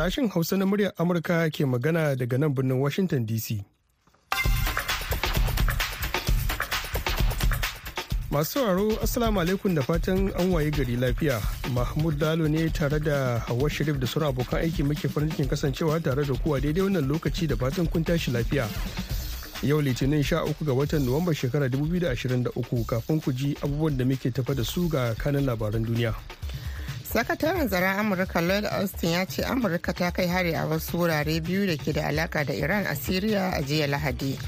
Sashen Hausa na muryar Amurka ke magana daga nan birnin Washington DC. Masu sauraro Assalamu alaikum da fatan an waye gari lafiya. Mahmud Lalo ne tare da Hauwa Sharif da sauran abokan aiki muke farin cikin kasancewa tare da kuwa daidai wannan lokaci da fatan kun tashi lafiya. Yau Litinin sha uku ga watan Nuwamba shekarar 2023 kafin ku ji abubuwan da muke tafa da su ga kanan labaran duniya. Sakataren tsaron amurka lloyd austin ya ce amurka ta kai hari a wasu wurare biyu da ke da alaka da iran a syria a jiya lahadi.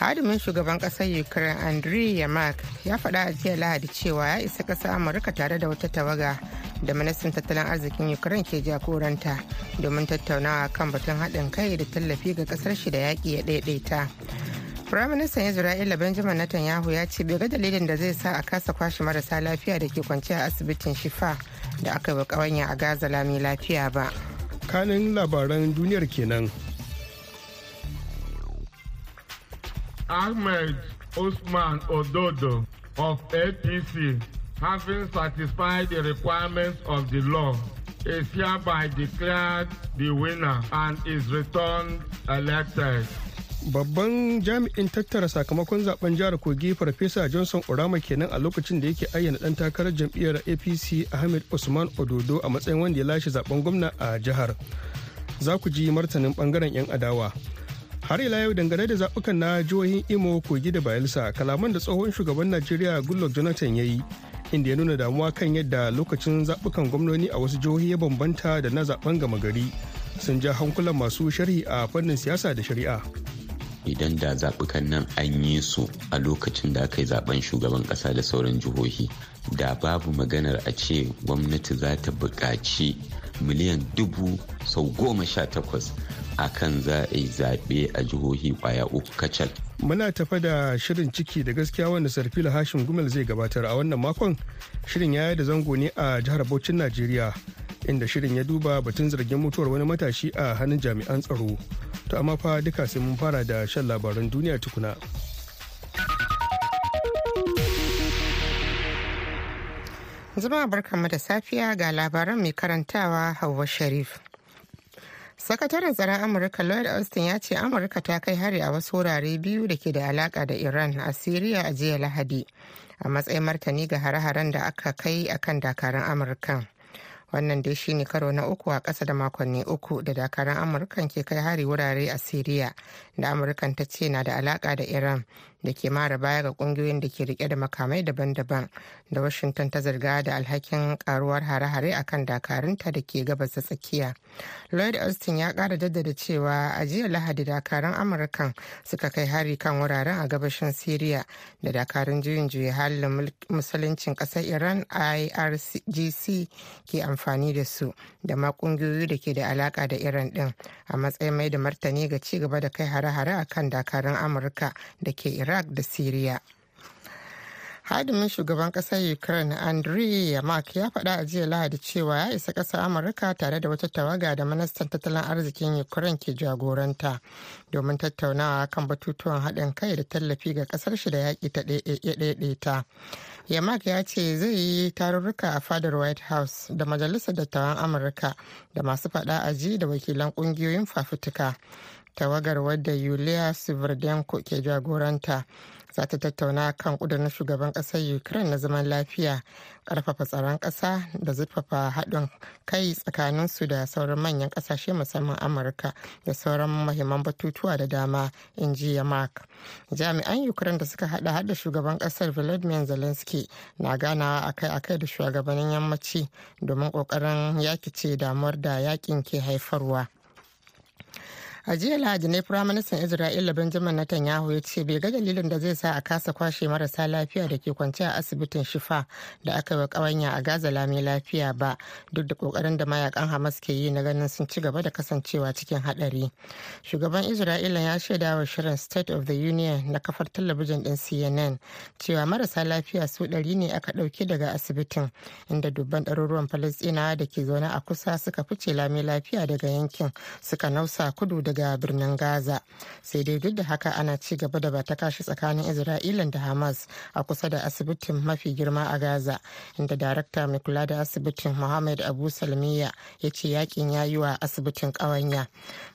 Hadimin shugaban ƙasar ukraine andriy yamak ya faɗa a jiya lahadi cewa ya isa ƙasar amurka tare da wata tawaga da ministan tattalin arzikin ukraine ke jagoranta domin tattaunawa kan batun haɗin kai da tallafi ga ƙasar shi da yaƙi ya ɗaiɗaita. Firaministan Isra'ila Benjamin Netanyahu ya ce bai ga dalilin da zai sa a kasa kwashe marasa lafiya da ke kwance a asibitin Shifa da aka yi kawanya a Gaza lami lafiya ba. Kanin labaran duniyar kenan. Ahmed Usman Ododo of APC having satisfied the requirements of the law is hereby declared the winner and is returned elected. Babban jami'in tattara sakamakon zaɓen jihar kogi farfesa johnson orama kenan a lokacin da yake ayyana dan takarar jam'iyyar apc ahmed usman ododo a matsayin wanda ya lashe zaɓen gwamna a jihar. Za ku ji martanin ɓangaren 'yan adawa. Har ila yau dangane da zaɓukan na jihohin imo kogi da bayelsa kalaman da tsohon shugaban najeriya goodluck jonathan ya yi inda ya nuna damuwa kan yadda lokacin zaɓukan gwamnoni a wasu jihohi ya bambanta da na zaɓen gama gari sun ja hankulan masu sharhi a fannin siyasa da shari'a. Idan da zaɓukan nan an yi su a lokacin da aka yi zaɓen shugaban ƙasa da sauran jihohi da babu maganar a ce gwamnati za ta buƙaci miliyan dubu sau goma sha takwas a kan za a yi zaɓe a jihohi ƙwaya uku kacal. Muna tafa da shirin ciki da gaskiya wanda Sarfila Hashim Gumel zai gabatar a wannan makon shirin yaya da zango ne a jihar Bauchin Najeriya inda shirin ya duba batun zargin mutuwar wani matashi a hannun jami'an tsaro. To amma fa duka sai mun fara da shan labaran duniya tukuna. Zuma barkanmu da safiya ga labaran mai karantawa Hauwa Sharif. sakataren tsaron amurka lloyd austin ya ce amurka ta kai hari a wasu wurare biyu da ke da alaka da iran a syria a jiya lahadi a matsayin martani ga hare-haren da aka kai akan dakarun amurkan wannan dai shine karo na uku a ƙasa da makonni uku da dakaran amurkan ke kai hari wurare a siriya da amurkan ta ce na da alaka da iran. Da ke mara baya ga ƙungiyoyin da ke riƙe da makamai daban-daban da washington ta zarga da alhakin karuwar hare-hare akan dakarunta da ke gabas da tsakiya. Lloyd austin ya kara jaddada cewa a jiya lahadi dakaran amurkan suka kai hari kan wuraren a gabashin syria da dakarun juyin juya halin musuluncin ƙasar iran irgc ke amfani da su da ma kungiyoyi da ke da alaka da iran din a matsayin mai da martani ga ci gaba da kai hare-hare akan dakarun amurka da ke iraq da syria hadimin shugaban ƙasar ukraine andriy yamak ya faɗa a jiya lahadi cewa ya isa ƙasar amurka tare da wata tawaga da ministan tattalin arzikin ukraine ke jagoranta domin tattaunawa kan batutuwan haɗin kai da tallafi ga ƙasar shi da yaƙi ta ɗaiɗaita yamak ya ce zai yi tarurruka a fadar white house da majalisar dattawan amurka da masu faɗa aji da wakilan ƙungiyoyin fafutuka. Tawagar wadda yulia sverdenko ke jagoranta za ta tattauna kan kudurin shugaban ƙasar ukraine na zaman lafiya ƙarfafa tsaron kasa da zurfafa haɗin kai tsakanin su da sauran manyan ƙasashe musamman amurka da sauran mahimman batutuwa da dama in ji mark jami'an ukraine da suka hada hada shugaban ƙasar volodymyr zelensky na ganawa akai-akai da shugabannin yammaci domin ƙoƙarin yakice damuwar da yaƙin ke haifarwa. A jiya lahadi ne firaministan isra'ila benjamin netanyahu ya ce bai ga dalilin da zai sa a kasa kwashe marasa lafiya da ke kwance a asibitin shifa da aka yi wa kawanya a gaza lami lafiya ba duk da ƙoƙarin da mayaƙan hamas ke yi na ganin sun ci gaba da kasancewa cikin hadari shugaban isra'ila ya shaida wa shirin state of the union na kafar talabijin din cnn cewa marasa lafiya su ɗari ne aka ɗauke daga asibitin inda dubban ɗaruruwan falastinawa da ke zaune a kusa suka fice lami lafiya daga yankin suka nausa kudu da daga birnin gaza. Sai dai duk da haka ana ci gaba da bata kashi tsakanin isra'ila da hamas a kusa da asibitin mafi girma a gaza inda darakta mai kula da asibitin muhammad abu salmiya ya ce yaƙin ya yi wa asibitin ƙawanya.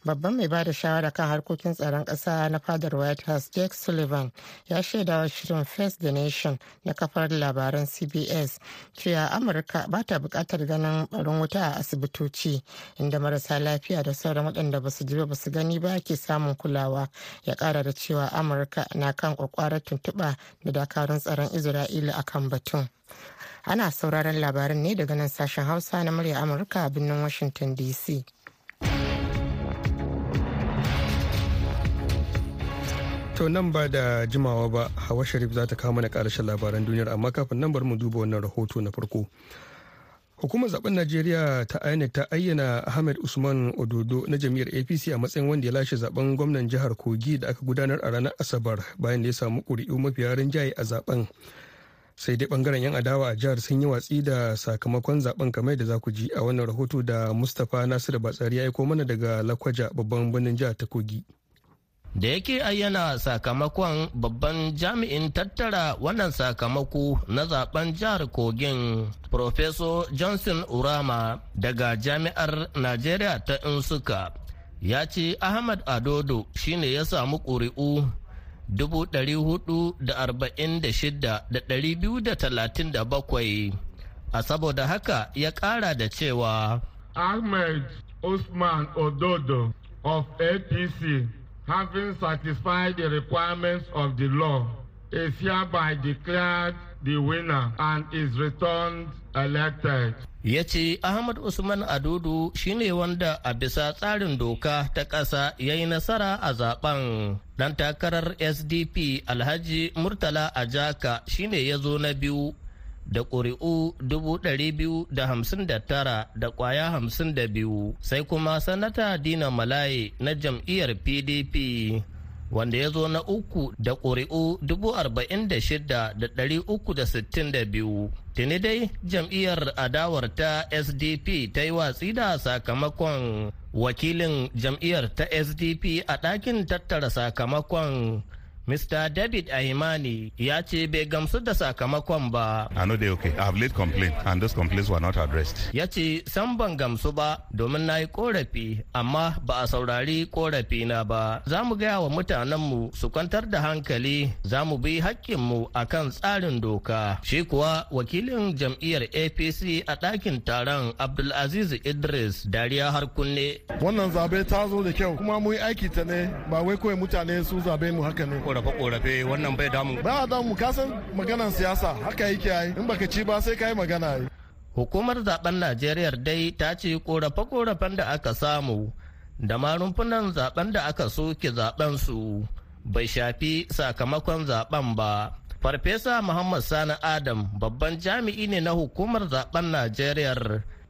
Babban mai ba da shawara kan harkokin tsaron ƙasa na fadar white house jake sullivan ya shaidawa shirin face the nation na kafar labaran cbs cewa amurka ba ta buƙatar ganin barin wuta a asibitoci inda marasa lafiya da sauran waɗanda ba su ji ba su gani ba ke samun kulawa. Ya ƙara da cewa amurka na kan kwakwarar tuntuɓa da dakarun tsaron isra'ila akan batun. Ana sauraron labaran ne daga nan sashen hausa na murya amurka a birnin washington dc To nan ba da jimawa ba Hawa Sharif za ta kawo mana ƙarshen labaran duniyar amma kafin nan bar mu duba wannan rahoto na farko. Hukumar zaɓen Najeriya ta INEC ta ayyana Ahmed Usman Ododo na jam'iyyar APC a matsayin wanda ya lashe zaɓen gwamnan jihar Kogi da aka gudanar a ranar Asabar bayan da ya samu ƙuri'u mafiya rinjaye a zaɓen. Sai dai ɓangaren 'yan adawa a jihar sun yi watsi da sakamakon zaɓen kamar da za ku ji a wannan rahoto da Mustapha Nasiru Batsari ya aiko mana daga Lakwaja babban birnin jihar ta Kogi. Da yake ayyana sakamakon babban jami'in tattara wannan sakamako na zaɓen jihar kogin professor johnson urama daga jami'ar najeriya ta insuka ya ce ahmad adodo shine ya samu ƙuri'u 446,237 a saboda haka ya ƙara da cewa Ahmed Usman Ododo of APC having satisfied the requirements of the law, is hereby declared the winner and is returned elected. ya ce ahmad usman adudu shine wanda a bisa tsarin doka ta ƙasa ya yi nasara a zaɓen dan takarar sdp alhaji murtala ajaka shine ya zo na biyu da ƙuri'u 259 da ƙwaya 52 sai kuma sanata dina malaye na jam'iyyar pdp wanda ya zo na uku da ƙuri'u 46,362 tuni dai jam'iyyar adawar ta sdp ta yi watsi da sakamakon wakilin jam'iyyar ta sdp a ɗakin tattara sakamakon. Mr. David Ahimani ya ce bai gamsu da sakamakon ba. I know they okay. I have laid complaint and those complaints were not addressed. Ya ce san ban gamsu ba domin na yi korafi amma ba a saurari korafi na ba. Za mu gaya wa mutanenmu su kwantar da hankali za mu bi hakkinmu a kan tsarin doka. Shi kuwa wakilin jam'iyyar APC a ɗakin taron Abdulaziz Idris Dariya har kunne. Wannan zaɓe ta zo da kyau kuma mu yi aiki ta ne ba wai kawai mutane su zaɓe mu haka ne. Korafe-korafe wannan bai damu. Ba a damu kasan maganan siyasa haka yake yi in baka ci ba sai ka yi magana yi. Hukumar zaɓen Najeriya dai ta ce korafe-korafen da aka samu da ma rumfunan zaɓen da aka soke zaɓen su bai shafi sakamakon zaɓen ba. Farfesa Muhammad Sani Adam babban jami'i ne na hukumar zaɓen Najeriya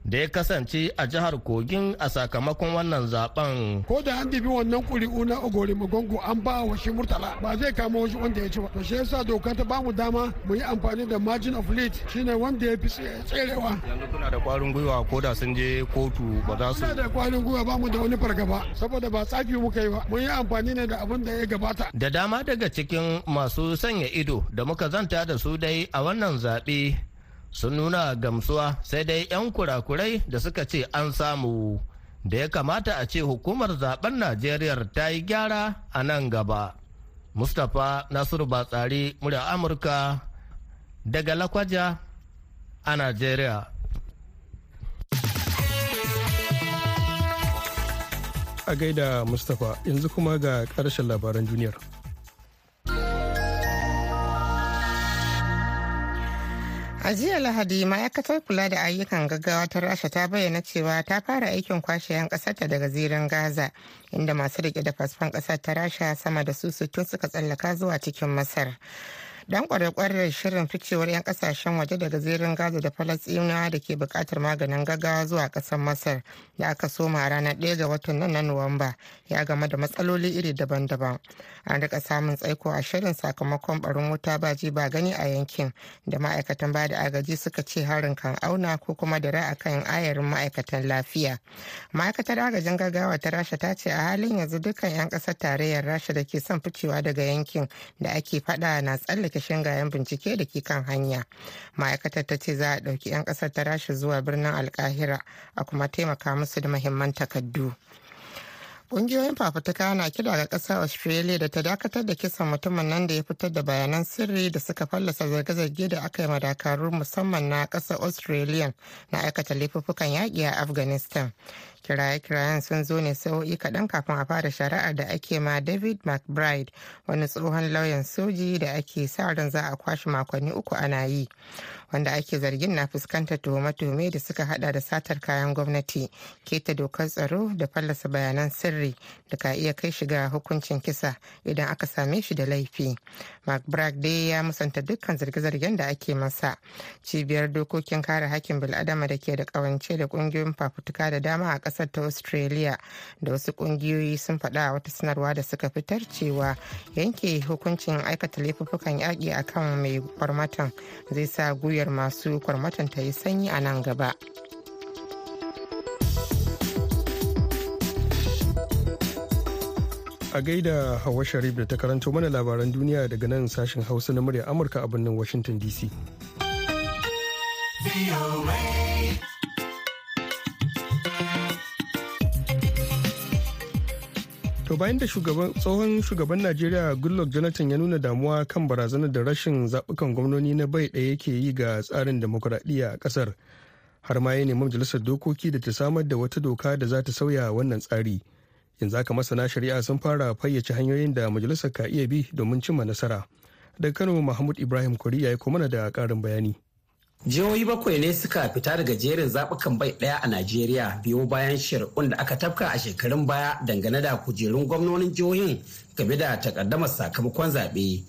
da ya kasance a jihar kogin a sakamakon wannan zaɓen. ko da an dibi wannan kuri'u na ogori magongo an ba wa shi murtala ba zai kama wasu wanda ya ci ba. To shi yasa doka ta ba mu dama mu yi amfani da margin of lead shine wanda ya fi tserewa. Yanzu kuna da kwarin gwiwa ko da sun je kotu ba za su da kwarin gwiwa ba mu da wani fargaba saboda ba tsafi muka yi ba. Mun yi amfani ne da abin da ya gabata. Da dama daga cikin masu sanya ido da muka zanta da su dai a wannan zaɓe sun nuna gamsuwa sai dai 'yan kurakurai da suka ce an samu. Da ya kamata a ce hukumar zaɓen najeriya ta yi gyara a nan gaba. Mustapha nasiru batsari murya amurka daga lakwaja a najeriya. A gaida mustapha yanzu kuma ga ƙarshen labaran duniyar. A jiya Lahadi ma'aikatar kula da ayyukan gaggawa ta Rasha ta bayyana cewa ta fara aikin kwashe 'yan ƙasarta daga zirin Gaza inda masu riƙe da fasfon ƙasar ta Rasha sama da su sittin suka tsallaka zuwa cikin Masar. Dan kwarar shirin ficewar 'yan ƙasashen waje daga zirin gaza da falasɗinawa da ke buƙatar maganin gaggawa zuwa ƙasar masar da aka soma ranar 1 ga watan nan na nuwamba ya game da matsaloli iri daban-daban. An riƙa samun tsaiko a shirin sakamakon barin wuta ba ji ba gani a yankin da ma'aikatan ba da agaji suka ce harin kan auna ko kuma da ra'a kan ayarin ma'aikatan lafiya. Ma'aikatar agajin gaggawa ta rasha ta ce a halin yanzu dukkan 'yan ƙasar tarayyar rasha da ke son ficewa daga yankin da ake fada na tsallake shingayen bincike da ke kan hanya ma'aikatar ta ce za a ɗauki 'yan ƙasar ta rasha zuwa birnin alkahira a kuma taimaka musu da mahimman takardu Ƙungiyoyin fafutuka na kira ga ƙasar Australia da ta dakatar da kisan mutumin nan da ya fitar da bayanan sirri da suka fallasa zarge-zarge da aka yi madakaru musamman na ƙasar Australia na aikata laifuffukan yaƙi a Afghanistan. Kiraye-kirayen sun zo ne sa'o'i kaɗan kafin a fara shari'ar da ake ma david mcbride wani tsohon lauyan soji da ake sa ran za a kwashe makonni uku ana yi wanda ake zargin na fuskantar tuhume-tuhume da suka hada da satar kayan gwamnati keta dokar tsaro da fallasa bayanan sirri da ka iya kai shiga hukuncin kisa idan aka same shi da laifi. Mcbride dai ya musanta dukkan zarge-zargen da ake masa. Cibiyar dokokin kare hakkin bil'adama da ke da kawance da ƙungiyoyin fafutuka da dama a ƙasar ta australia da wasu kungiyoyi sun faɗa wata sanarwa da suka fitar cewa yanke hukuncin aikata laifuffukan yaƙi akan mai kwarmatan zai sa guyar masu kwarmatan ta yi sanyi a nan gaba. A gaida hawa sharif da ta karanto mana labaran duniya daga nan sashen hausa na murya amurka a birnin washington dc To bayan da tsohon shugaban Najeriya Goodluck Jonathan ya nuna damuwa kan barazanar da rashin zaɓukan gwamnoni na bai ɗaya yake yi ga tsarin demokuraɗiyya a ƙasar. Har ma ya nemi majalisar dokoki da ta samar da wata doka da za ta sauya wannan tsari. Yanzu aka masana shari'a sun fara fayyace hanyoyin da majalisar ka iya bi domin cimma nasara. Daga Kano Mahmud Ibrahim Kori ya yi mana da ƙarin bayani. Jihohi bakwai ne suka fita daga jerin zaɓukan bai ɗaya a Najeriya biyo bayan shari'un da aka tafka a shekarun baya dangane da kujerun gwamnonin jihohin game da takaddamar sakamakon zaɓe.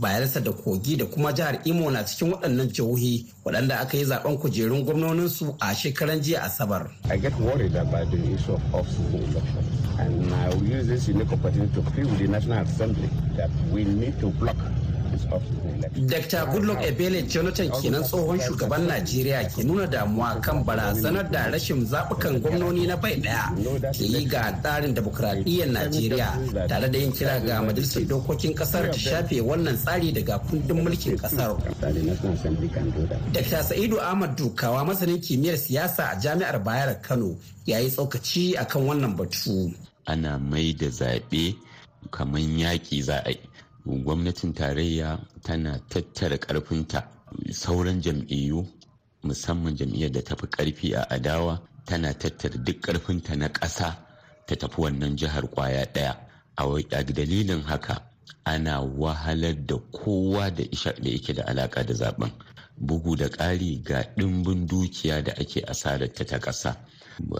Bayelsa da Kogi da kuma jihar Imo na cikin waɗannan jihohi waɗanda aka yi zaɓen kujerun gwamnoninsu a shekaran jiya Asabar. I get worried about the issue of and I will use this unique opportunity to plead with the National Assembly that we need to block Dr. Goodluck Ebele Jonathan kenan tsohon shugaban Najeriya ke nuna damuwa kan barazanar da rashin zaɓukan gwamnoni na bai ɗaya ke yi ga tsarin demokuraɗiyyar Najeriya tare da yin kira ga majalisar dokokin ƙasar ta shafe wannan tsari daga kundin mulkin ƙasar. Dr. Sa'idu Ahmad Dukawa masanin kimiyyar siyasa a Jami'ar Bayar Kano ya yi tsokaci akan wannan batu. Ana mai da zaɓe kamar yaƙi za a yi. Gwamnatin tarayya tana tattara karfinta sauran jam'iyyu musamman jam'iyyar da tafi ƙarfi a adawa tana tattara duk karfinta na ƙasa ta tafi wannan jihar ƙwaya ɗaya. A dalilin haka ana wahalar da kowa da yake da alaka da zaɓen bugu da ƙari ga ɗimbin dukiya da ake asararta ta ƙasa.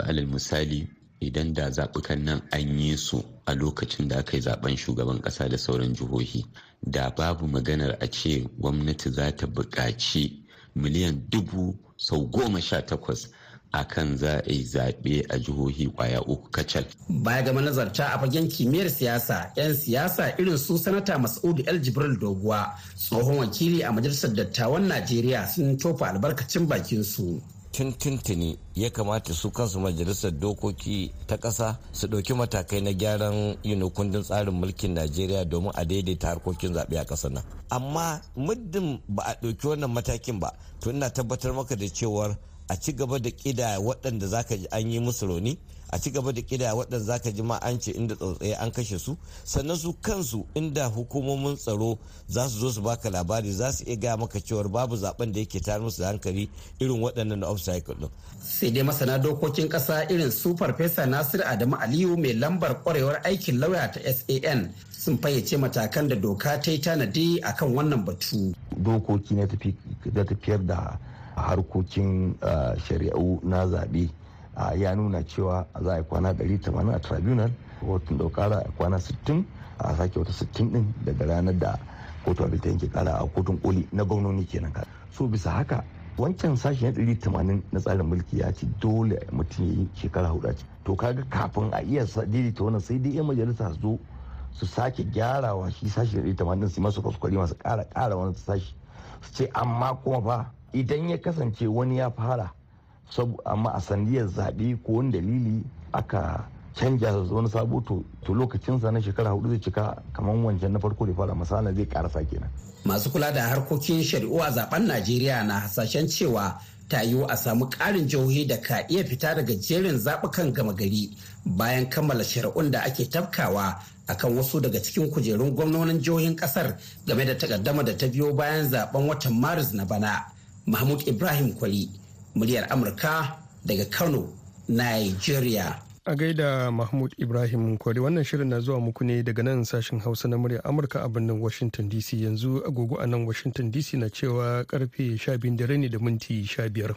Alal misali idan da zaɓukan nan an yi su a lokacin da aka yi zaɓen shugaban ƙasa da sauran jihohi da babu maganar a ce gwamnati za ta buƙaci miliyan dubu sau goma sha takwas a kan za a yi zaɓe a jihohi ƙwaya uku kacal. Baya ga manazarta a fagen kimiyyar siyasa, 'yan siyasa irin su sanata Mas'udu El Jibril Doguwa, tsohon wakili a majalisar dattawan Najeriya sun tofa albarkacin bakin su. Tuntuntuni ya kamata su kansu majalisar dokoki ta ƙasa su ɗauki matakai na gyaran yin kundin tsarin mulkin najeriya domin a daidaita harkokin zaɓe a ƙasar nan. Amma muddin ba a ɗauki wannan matakin ba to ina tabbatar maka da cewar a ci gaba da ƙida waɗanda zaka ji an yi musu rauni a ci gaba da kida waɗanda zaka ji ma an ce inda tsautsaye an kashe su sannan su kansu inda hukumomin tsaro za su zo su baka labari za su iya gaya maka cewar babu zaɓen da yake tayar musu da hankali irin waɗannan na off-cycle din. sai dai masana dokokin ƙasa irin su farfesa nasir adamu aliyu mai lambar kwarewar aikin lauya ta san sun fayyace matakan da doka ta yi tanadi akan wannan batu. dokoki na tafiyar da harkokin shari'u na zaɓe ya nuna cewa za a yi kwana 180 a tribunal hotun daukara a kwana 60 a sake wata 60 din daga ranar da kotu abin ta yanke kara a kotun koli na gwamnoni kenan so bisa haka wancan sashi na ɗari tamanin na tsarin mulki ya ce dole mutum ya yi shekara huɗu to kaga kafin a iya daidaita wannan sai dai yan majalisa zo su sake gyarawa shi sashi da ɗari tamanin su masu kwaskwari masu ƙara ƙara wani sashi su ce amma kuma fa idan ya kasance wani ya fara amma a sandiyar zaɓe ko wani dalili aka canja wani sabo to lokacinsa na shekara huɗu zai cika kamar wancan na farko da fara masana zai karasa kenan. masu kula da harkokin shari'u a zaɓen najeriya na hasashen cewa ta yiwu a samu ƙarin jihohi da ka iya fita daga jerin zaɓukan gama gari bayan kammala shari'un da ake tafkawa akan wasu daga cikin kujerun gwamnonin jihohin ƙasar game da takaddama da ta biyo bayan zaɓen watan maris na bana mahmud ibrahim kwali muryar amurka daga kano nigeria. A gaida mahmud ibrahim kwari wannan shirin na zuwa muku ne daga nan sashen hausa na murya amurka a birnin washington dc yanzu agogo a nan washington dc na cewa ƙarfe 12 dare ne da minti 15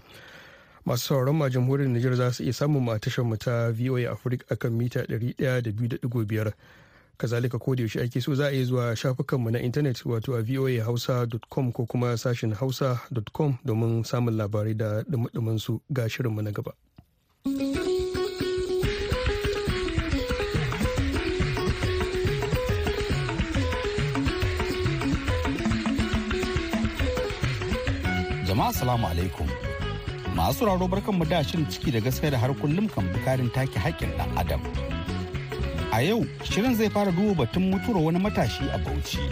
masu sauran ma jamhuriyar nijar za su iya samun ma tashar mu ta voa africa akan mita 102.5 kazalika ko da yaushe ake so za a iya zuwa shafukanmu na intanet wato a voahausa.com ko kuma sashen hausa.com domin samun labarai da dumudumin su. Ga shirinmu na gaba. jama'a salamu alaikum. Masu raro barkan mu da shirin ciki da gaskiya da har kullum kan bukarin take haƙƙin ɗan adam. A yau shirin zai fara duba batun mutuwar wani matashi a bauchi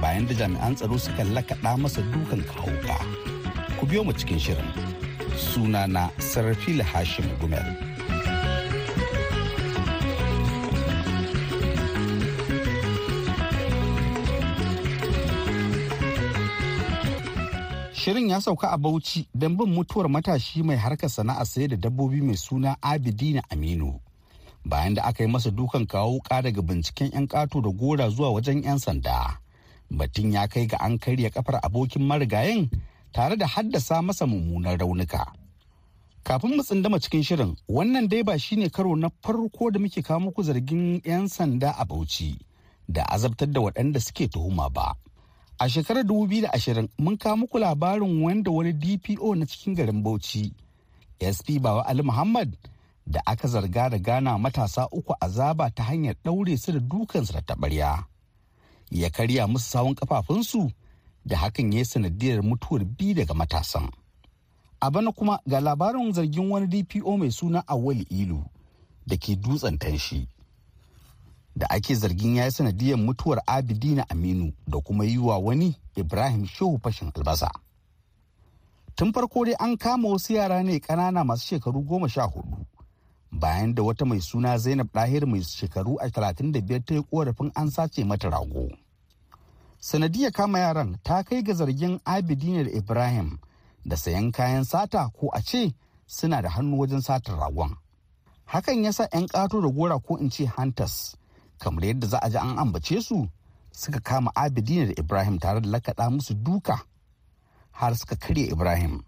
bayan da jami'an tsaro suka lakaɗa masa dukan kahauka ku biyo mu cikin shirin. Sunana sarfila hashim gumel. Shirin ya sauka a Bauchi don bin mutuwar matashi mai harkar sana'a sayar da dabbobi mai suna Abidina Aminu. Bayan da aka yi masa dukan kawo wuka daga binciken 'yan ƙato da gora zuwa wajen 'yan sanda. Batun ya kai ga an karya kafar abokin marigayin tare da haddasa masa mummunan raunuka. Kafin mu tsindama cikin shirin, wannan dai ba shine karo na farko da muke kawo muku zargin 'yan sanda a Bauchi da azabtar da waɗanda suke tuhuma ba. A shekarar 2020 mun kawo muku labarin wanda wani DPO na cikin garin Bauchi, SP Bawa Ali Muhammad da aka zarga da gana matasa uku azaba ta hanyar ɗaure su da dukansu da taɓarya. Ya karya musu sawun kafafunsu da hakan ya sanadiyar mutuwar biyu daga matasan. A bana kuma ga labarin zargin wani DPO mai suna Awali Ilu da ke dutsen tanshi. da ake zargin ya yi sanadiyar mutuwar abidina aminu da kuma yi wa wani ibrahim shehu fashin albasa tun farko dai an kama wasu yara ne ƙanana masu shekaru goma sha huɗu bayan da wata mai suna zainab ɗahir mai shekaru a talatin da biyar ta yi korafin an sace mata rago. Sanadiyar kama yaran ta kai ga zargin abidina da ibrahim da sayan kayan sata ko a ce suna da hannu wajen satar ragon. Hakan yasa 'yan ƙato da gora ko in ce hunters kamar yadda za a ji an ambace su suka kama abidina da ibrahim tare da lakaɗa musu duka har suka karya ibrahim.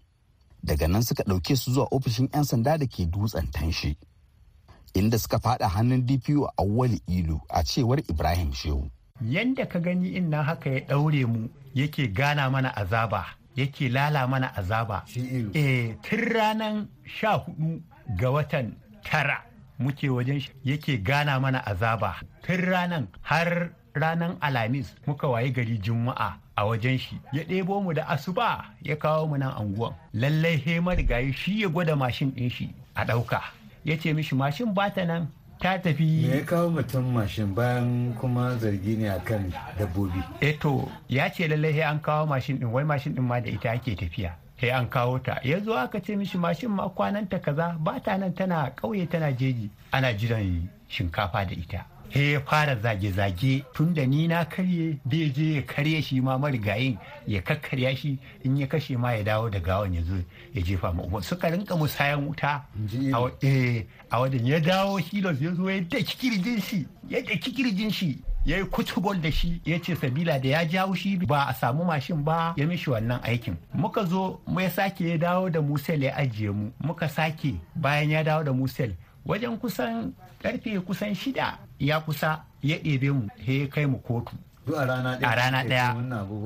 Daga nan suka ɗauke su zuwa ofishin 'yan sanda da ke dutsen tanshi. Inda suka fada hannun dpo a wali ilu a cewar ibrahim shehu. Yanda ka gani in nan haka ya ɗaure mu yake gana mana azaba yake lala mana azaba. Eh tun ranar sha huɗu ga watan tara muke wajen shi yake gana mana azaba. Tun ranan har ranan alhamis muka wayi gari juma'a a wajen shi. Ya ɗebo mu da asuba ya kawo mu nan anguwan. Lallai he marigayi shi ya gwada mashin ɗin shi a ɗauka. Ya ce mishi mashin bata nan ta tafi. Me ya kawo mutum mashin bayan kuma zargi ne akan dabbobi? Eto ya ce lallai he an kawo mashin ɗin wai mashin ɗin ma da ita ake tafiya sai an kawo ta. Ya zo aka ce mishi mashin ma kwananta kaza ba ta nan tana ƙauye tana jeji. Ana jiran shinkafa da ita. He ya fara zage-zage tun da ni na karye bai je ya karye shi ma marigayin ya kakkarya shi in ya kashe ma ya dawo da gawan ya zo ya jefa ma umar suka rinka musayan wuta a wajen. Ya dawo hilos ya zo ya daki ƙirjin shi ya daki ƙirjin shi ya yi kutubol da shi ya ce sabila da ya jawo shi ba a samu mashin ba ya mishi wannan aikin. Muka zo mu ya sake ya dawo da musel ya ajiye mu. Muka sake bayan ya dawo da musel wajen kusan ƙarfe kusan shida ya kusa ya ɗebe mu he ya kai mu kotu. A rana ɗaya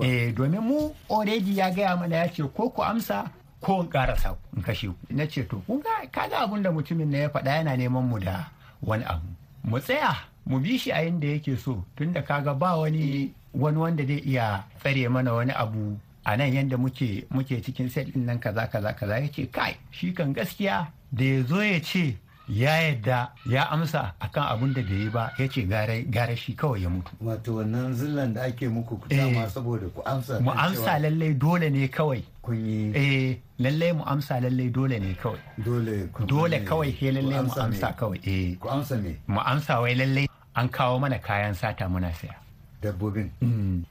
eh domin mu already ya gaya mana ya ce ko ku amsa ko in karasa in kashe ku. Na ce to kun ga kaga abin da mutumin na ya faɗa yana neman mu da wani abu. Mu tsaya mu bi shi a yanda yake so tunda kaga ba wani wani wanda zai iya tsare mana wani abu a nan yanda muke muke cikin set ɗin nan kaza kaza kaza. Yace kai shi kan gaskiya da ya zo ya ce ya yadda ya amsa akan abin da bai yi ba ya ce gara shi kawai ya mutu. Wato wannan zillan da ake muku ku dama saboda ku amsa mu amsa lallai dole ne kawai. Kun yi eh lallai mu amsa lallai dole ne kawai. Dole dole kawai he lallai mu amsa kawai eh. Ku amsa me? Mu amsa wai lallai an kawo mana kayan sata muna saya. Dabbobin?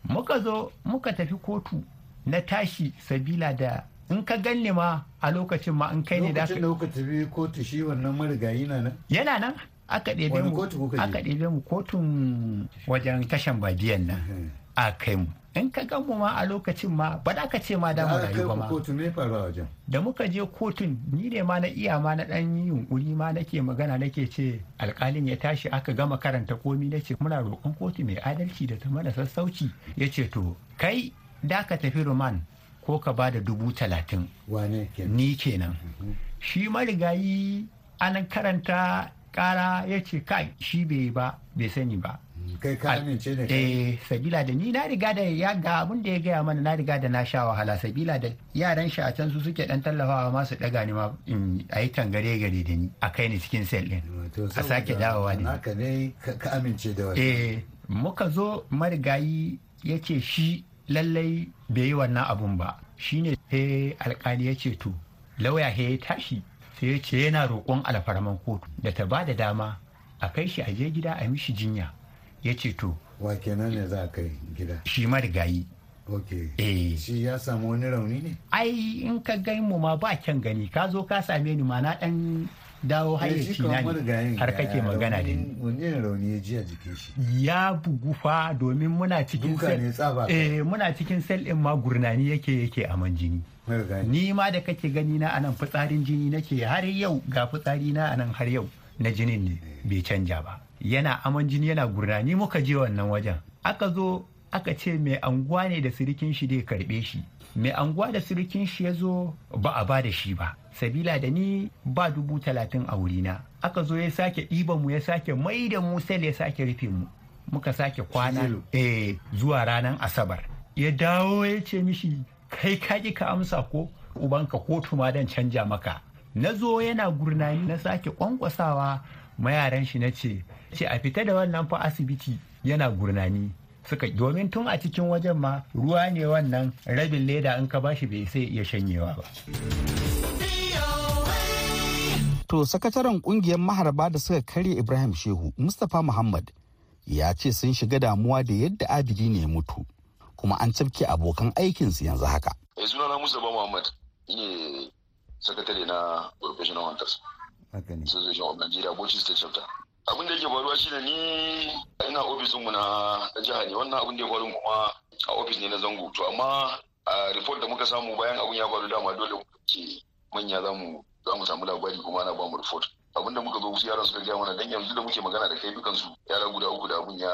Muka zo muka tafi kotu na tashi sabila da in ka ganni ma a lokacin ma in kai ne da lokacin da kuka tafi kotu shi wannan marigayi na nan? Yana nan. Aka ɗebe mu. aka ɗebe mu kotun wajen tashan badiyan nan. A kai mu. In ka gan mu ma a lokacin ma ba da ka ce ma da mu rayu ba ma. da muka je kotun ni ne ma na iya ma na dan yunkuri ma nake magana nake ce alkalin ya tashi aka gama karanta komi. Nace muna roƙon kotu mai adalci da ta mana sassauci. Yace to kai da ka tafi roman ko ka ba da dubu talatin. Ni kenan. Shi marigayi an karanta kara ya ce kai shi bai ba bai sani ba. Kai ka amince da eh sabila da ni na riga da ya ga abin da ya gaya mana na riga da na sha wahala. Sabila da yaran shi a can su suke dan tallafawa ma su daga ni ma a yi tangare gare da ni a kai ni cikin sel din a sake dawowa ne haka ne ka amince da wannan. Eh muka zo marigayi ya ce shi lallai bai yi wannan abun ba. Shine he alkali ya ce to lauya he ya tashi sai ya ce yana roƙon alfarman kotu da ta ba da dama a kai shi a je gida a mishi jinya. Ya ce to wa kenan ne za a kai gida? shi marigayi. Ok. Eh. Shi ya samu wani rauni ne? Ai in ka gan mu ma ba kyan gani. Ka zo ka same ni ma na dan dawo hayyaci na ne. har kake magana da ni. wani rauni ya ji a jikin shi? Ya bugu fa domin muna cikin sel eh muna cikin sel din ma gurnani yake yake aman jini. Ni ma da kake gani na a nan fitsarin jini nake har yau ga fitsari na a nan har yau na jinin ne bai canja ba. Yana aman jini yana gurnani. Muka je wannan wajen. Aka zo aka ce mai anguwa ne da sirikin shi dai karɓe shi. Mai anguwa da sirikin shi ya zo ba a ba da shi ba. Sabila da ni ba dubu talatin a wurina. Aka zo ya sake ɗiban mu ya sake mai da mu sel ya sake rufe mu. Muka sake kwana eh zuwa ranar asabar. Ya dawo ya ce mishi kai ka ka amsa ko ubanka kotu ma dan canja maka? Na zo yana gurnani na sake kwankwasawa mayaran shi na ce ce a fita da wannan fa asibiti yana gurnani. Suka domin tun a cikin wajen ma ruwa ne wannan rabin leda in ka bashi bai sai iya shanyewa ba. To sakataren ƙungiyar maharba da suka karya Ibrahim Shehu Mustapha Muhammad ya ce sun shiga damuwa da yadda abidi ne mutu kuma an cafke abokan aikinsu yanzu haka. Ya suna na Mustapha Muhammad ne sakatare na Professional Hunters. Association of Nigeria Bauchi State Chapter. Abin da yake faruwa shine ni ina ofisinmu na jiha ne wannan abin da ya faru kuma a ofis ne na zango to amma a report da muka samu bayan abin ya faru dama dole ke manya za mu za mu samu labari kuma ana ba mu report. Abinda muka zo wasu yaran suka gaya mana dan yanzu da muke magana da kai dukan su yara guda uku da abun ya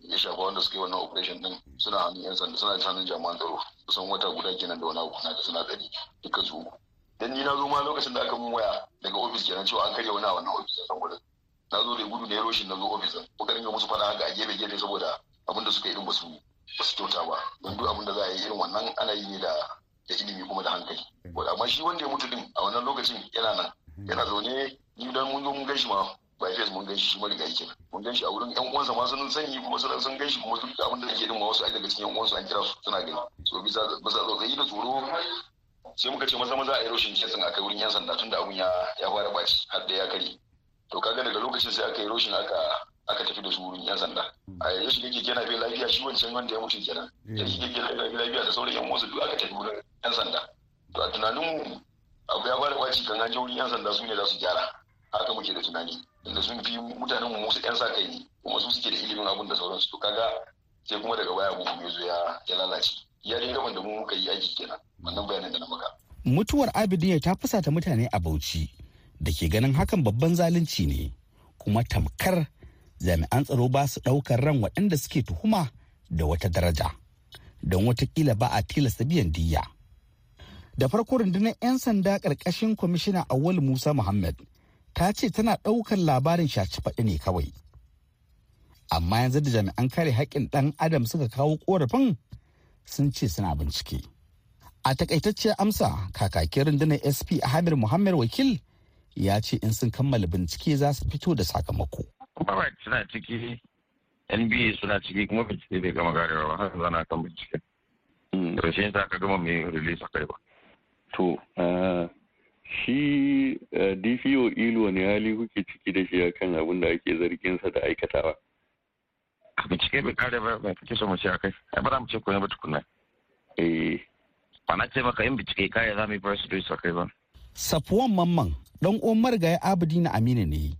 ya shafa wanda suka yi wannan operation din suna hannun yan sanda suna hannun jami'an tsaro. Kusan wata guda kenan da wani abu na da suna tsari dukkan su dan ni na zo ma lokacin da aka mun waya daga ofis kenan cewa an karya wani a wannan ofis san gurin. Na zo da gudu ne roshin na zo ofis din. Muka dinga musu fada haka a gefe gefe saboda abin da suka yi din ba su kyauta ba. Don duk abin da za a yi irin wannan ana yi ne da da ilimi kuma da hankali. Amma shi wanda ya mutu din a wannan lokacin yana nan yana zaune ni dan mun zo mun gan shi ma ba fes mun gan shi shi ma riga yake mun gan shi a wurin yan uwansa ma sun sani kuma sun sun gan shi kuma duk abin da yake din ma wasu ai daga cikin yan uwansu an kira su suna gani. So bisa bisa tsautsayi da tsoro sai muka ce maza maza a yi roshin kesin aka wurin yan sanda tunda abun ya ya fara ɓaci har da ya kare to kaga daga lokacin sai aka yi roshin aka aka tafi da su wurin yan sanda. A yanzu shi yake yana bai lafiya shi wancan wanda ya mutu kenan. Ya shi yake lafiya da sauran yan uwansu duk aka tafi wurin yan sanda. To a tunanin abu ya fara kwaci kan an wurin yan sanda su ne za su gyara. Haka muke da tunani. Inda sun fi mutanen mu musu yan sa kai ne kuma su suke da ilimin abun da sauransu. To kaga sai kuma daga baya abu ya zo ya lalace. Ya dai gaban da mu muka yi aiki kenan. Wannan bayanin da na maka. Mutuwar abidiya ta fusata mutane a bauchi. Da ke ganin hakan babban zalunci ne kuma tamkar jami'an tsaro ba su ɗaukar ran waɗanda suke tuhuma da wata daraja don wataƙila ba a tilasta biyan diya. Da farko rundunar 'yan sanda ƙarƙashin kwamishina Awal Musa Muhammad ta ce tana ɗaukar labarin shaci ne kawai. Amma yanzu da jami'an kare haƙƙin ɗan Adam suka kawo ƙorafin sun ce suna bincike. A takaitacciyar amsa kakakin rundunar SP Ahmed Muhammad Wakil ya ce in sun kammala bincike za su fito da sakamako. Kuma suna ciki NBA suna ciki kuma bincike bai gama garewa ba har zana kan bincike. Da shi yasa ka gama mai release kai ba. To, shi DPO Ilo ne hali kuke ciki da shi akan abin da ake zarginsa da aikatawa. Bincike bai kare ba mai kake so mu ce akai. Ai ba za mu ce ko ne ba tukunna. Eh. Ba na ce maka yin bincike kare za mu yi bar su da kai ba. Safuwan Mamman dan Umar Gaya Abidina Aminu ne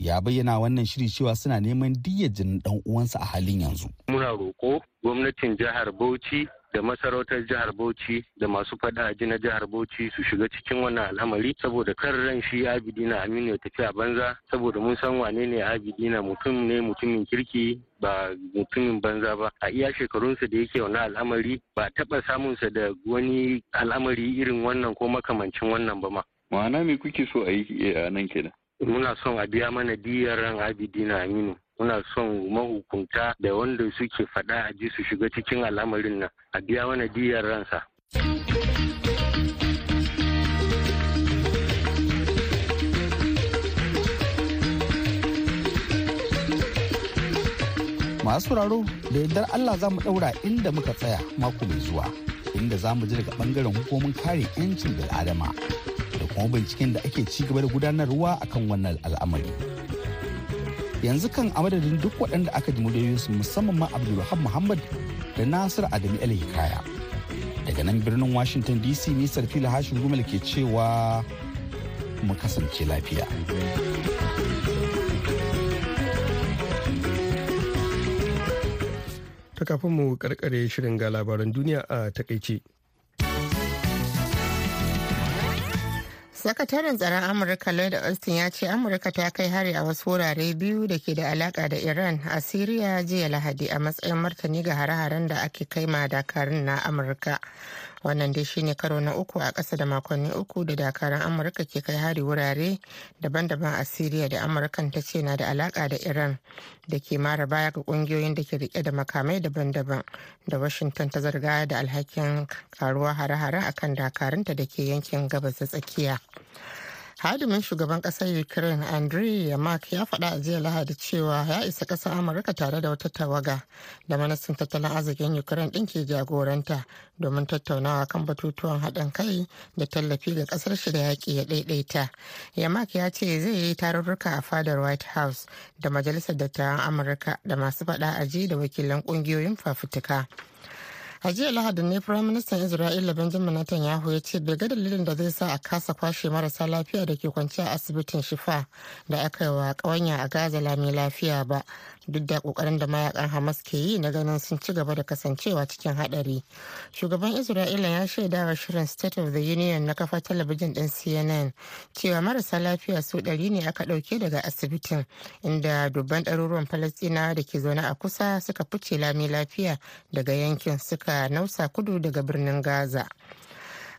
ya bayyana wannan shiri cewa suna neman diyyar jinin dan uwansa a halin yanzu. Muna roƙo gwamnatin jihar Bauchi da masarautar jihar Bauchi da masu fada a na jihar Bauchi su shiga cikin wannan al'amari saboda kan ran shi Abidina Aminu ya tafi a banza saboda mun san wane ne Abidina mutum ne mutumin kirki ba mutumin banza ba a iya shekarunsa da yake wannan al'amari ba taɓa samunsa da wani al'amari irin wannan ko makamancin wannan ba ma. Ma'ana me kuke so a yi a nan kenan? Muna son a biya mana diyar ran Abidina Aminu. muna son mahukunta da wanda suke faɗa a ji su shiga cikin al'amarin nan a biya mana diyar ransa. Masu sauraro da yardar Allah za mu ɗaura inda muka tsaya mako mai zuwa inda za mu ji daga ɓangaren hukumomin kare 'yancin bil'adama da kuma binciken da ake ci gaba da gudanarwa akan wannan al'amari. yanzu kan a madadin duk waɗanda aka ji muryoyinsu musamman ma abdulwahab muhammad da nasir adamu el hikaya. Daga nan birnin washington dc nisar fila hashin gumal ke cewa mu kasance lafiya. Ta kafin mu karkare shirin ga labaran duniya a taƙaice. Sakataren tsaron amurka lloyd austin ya ce amurka ta kai hari a wasu wurare biyu da ke da alaka da iran a syria jiya lahadi a matsayin martani ga hare-haren da ake kai ma dakarun na amurka. Wannan dai shine karo na uku a ƙasa da makonni uku da dakarun amurka ke kai hari wurare daban-daban a syria da amurkan ta ce na da alaka da iran da ke mara baya ga ƙungiyoyin da ke riƙe da makamai daban-daban da washington ta zarga da alhakin karuwa hare-hare akan dakarunta da ke yankin gabas da tsakiya. Hadimin shugaban ƙasar ukraine andriy yamak ya faɗa a jiya lahadi cewa ya isa ƙasar amurka tare da wata tawaga da ministan tattalin arzikin ukraine ɗin ke jagoranta domin tattaunawa kan batutuwan haɗin kai da tallafi ga ƙasar shi da yaƙi ya ɗaiɗaita. Yamak ya ce zai yi tarurruka a fadar white house da majalisar dattawan amurka da masu faɗa aji da wakilan ƙungiyoyin fafutuka. A jiya lahadin ne firayim ministan isra'ila benjamin netanyahu ya ce bai ga dalilin da zai sa a kasa kwashe marasa lafiya da ke kwance a asibitin shifa da aka yi wa ƙawanya a gaza lami lafiya ba. Duk da ƙoƙarin da mayaƙan hamas ke yi na ganin sun ci gaba da kasancewa cikin hadari. Shugaban isra'ila ya shaida wa shirin state of the union na kafa talabijin din cnn cewa marasa lafiya su ɗari ne aka ɗauke daga asibitin inda dubban ɗaruruwan falastinawa da ke zaune a kusa suka fice lami lafiya daga yankin suka nausa kudu daga birnin gaza.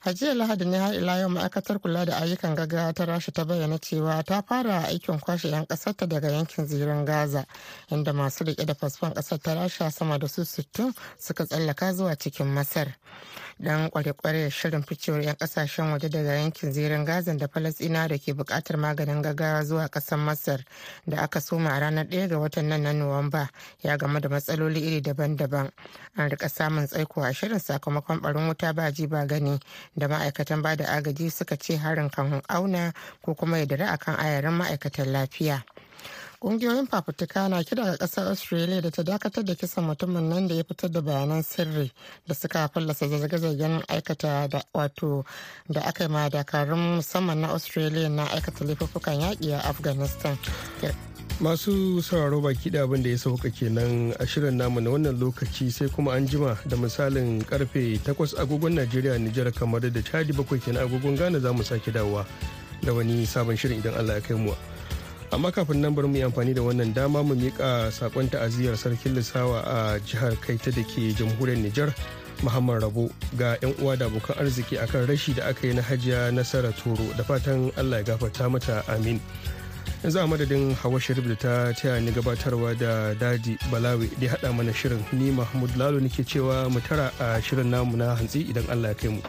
A jiya lahadi ne har ila yau ma'aikatar kula da ayyukan gaggawa ta rasha ta bayyana cewa ta fara aikin kwashe 'yan kasarta daga yankin zirin gaza inda masu riƙe da fasfon ƙasar ta rasha sama da su 60 suka tsallaka zuwa cikin masar. Dan kware-kware shirin ficewar 'yan ƙasashen waje daga yankin zirin gazan da falasina da ke buƙatar maganin gaggawa zuwa ƙasar masar da aka soma a ranar 1 ga watan nan na nuwamba ya game da matsaloli iri daban-daban. An riƙa samun tsaiko a shirin sakamakon barin wuta ba ji ba gani da ma'aikatan ba da agaji suka ce harin kan auna ko kuma ya dare akan ayarin ma'aikatan lafiya. Kungiyoyin fafutuka na kira ga ƙasar australia da ta dakatar da kisan mutumin nan da ya fitar da bayanan sirri da suka fallasa zage-zagen aikata da wato da aka yi ma dakarun musamman na australia na aikata laifuffukan yaƙi a afghanistan. Masu sauraro baki da abin da ya sauka kenan a shirin namu na wannan lokaci sai kuma an jima da misalin ƙarfe 8 agogon najeriya nijar kamar da chadi bakwai kenan agogon ghana za mu sake dawowa da wani sabon shirin idan allah ya kai mu. Amma kafin nan bari mu yi amfani da wannan dama mu miƙa saƙon ta'aziyar sarkin lissawa a jihar kaita da ke jamhuriyar nijar muhammad rabo ga 'yan uwa da abokan arziki akan rashi da aka yi na hajiya nasara toro da fatan allah ya gafarta mata amin. Yanzu a madadin hawa sharif da ta taya ni gabatarwa da daji balawi da haɗa mana shirin ni mahmud lalo nake cewa mu tara a shirin namu na hantsi idan allah ya kai mu.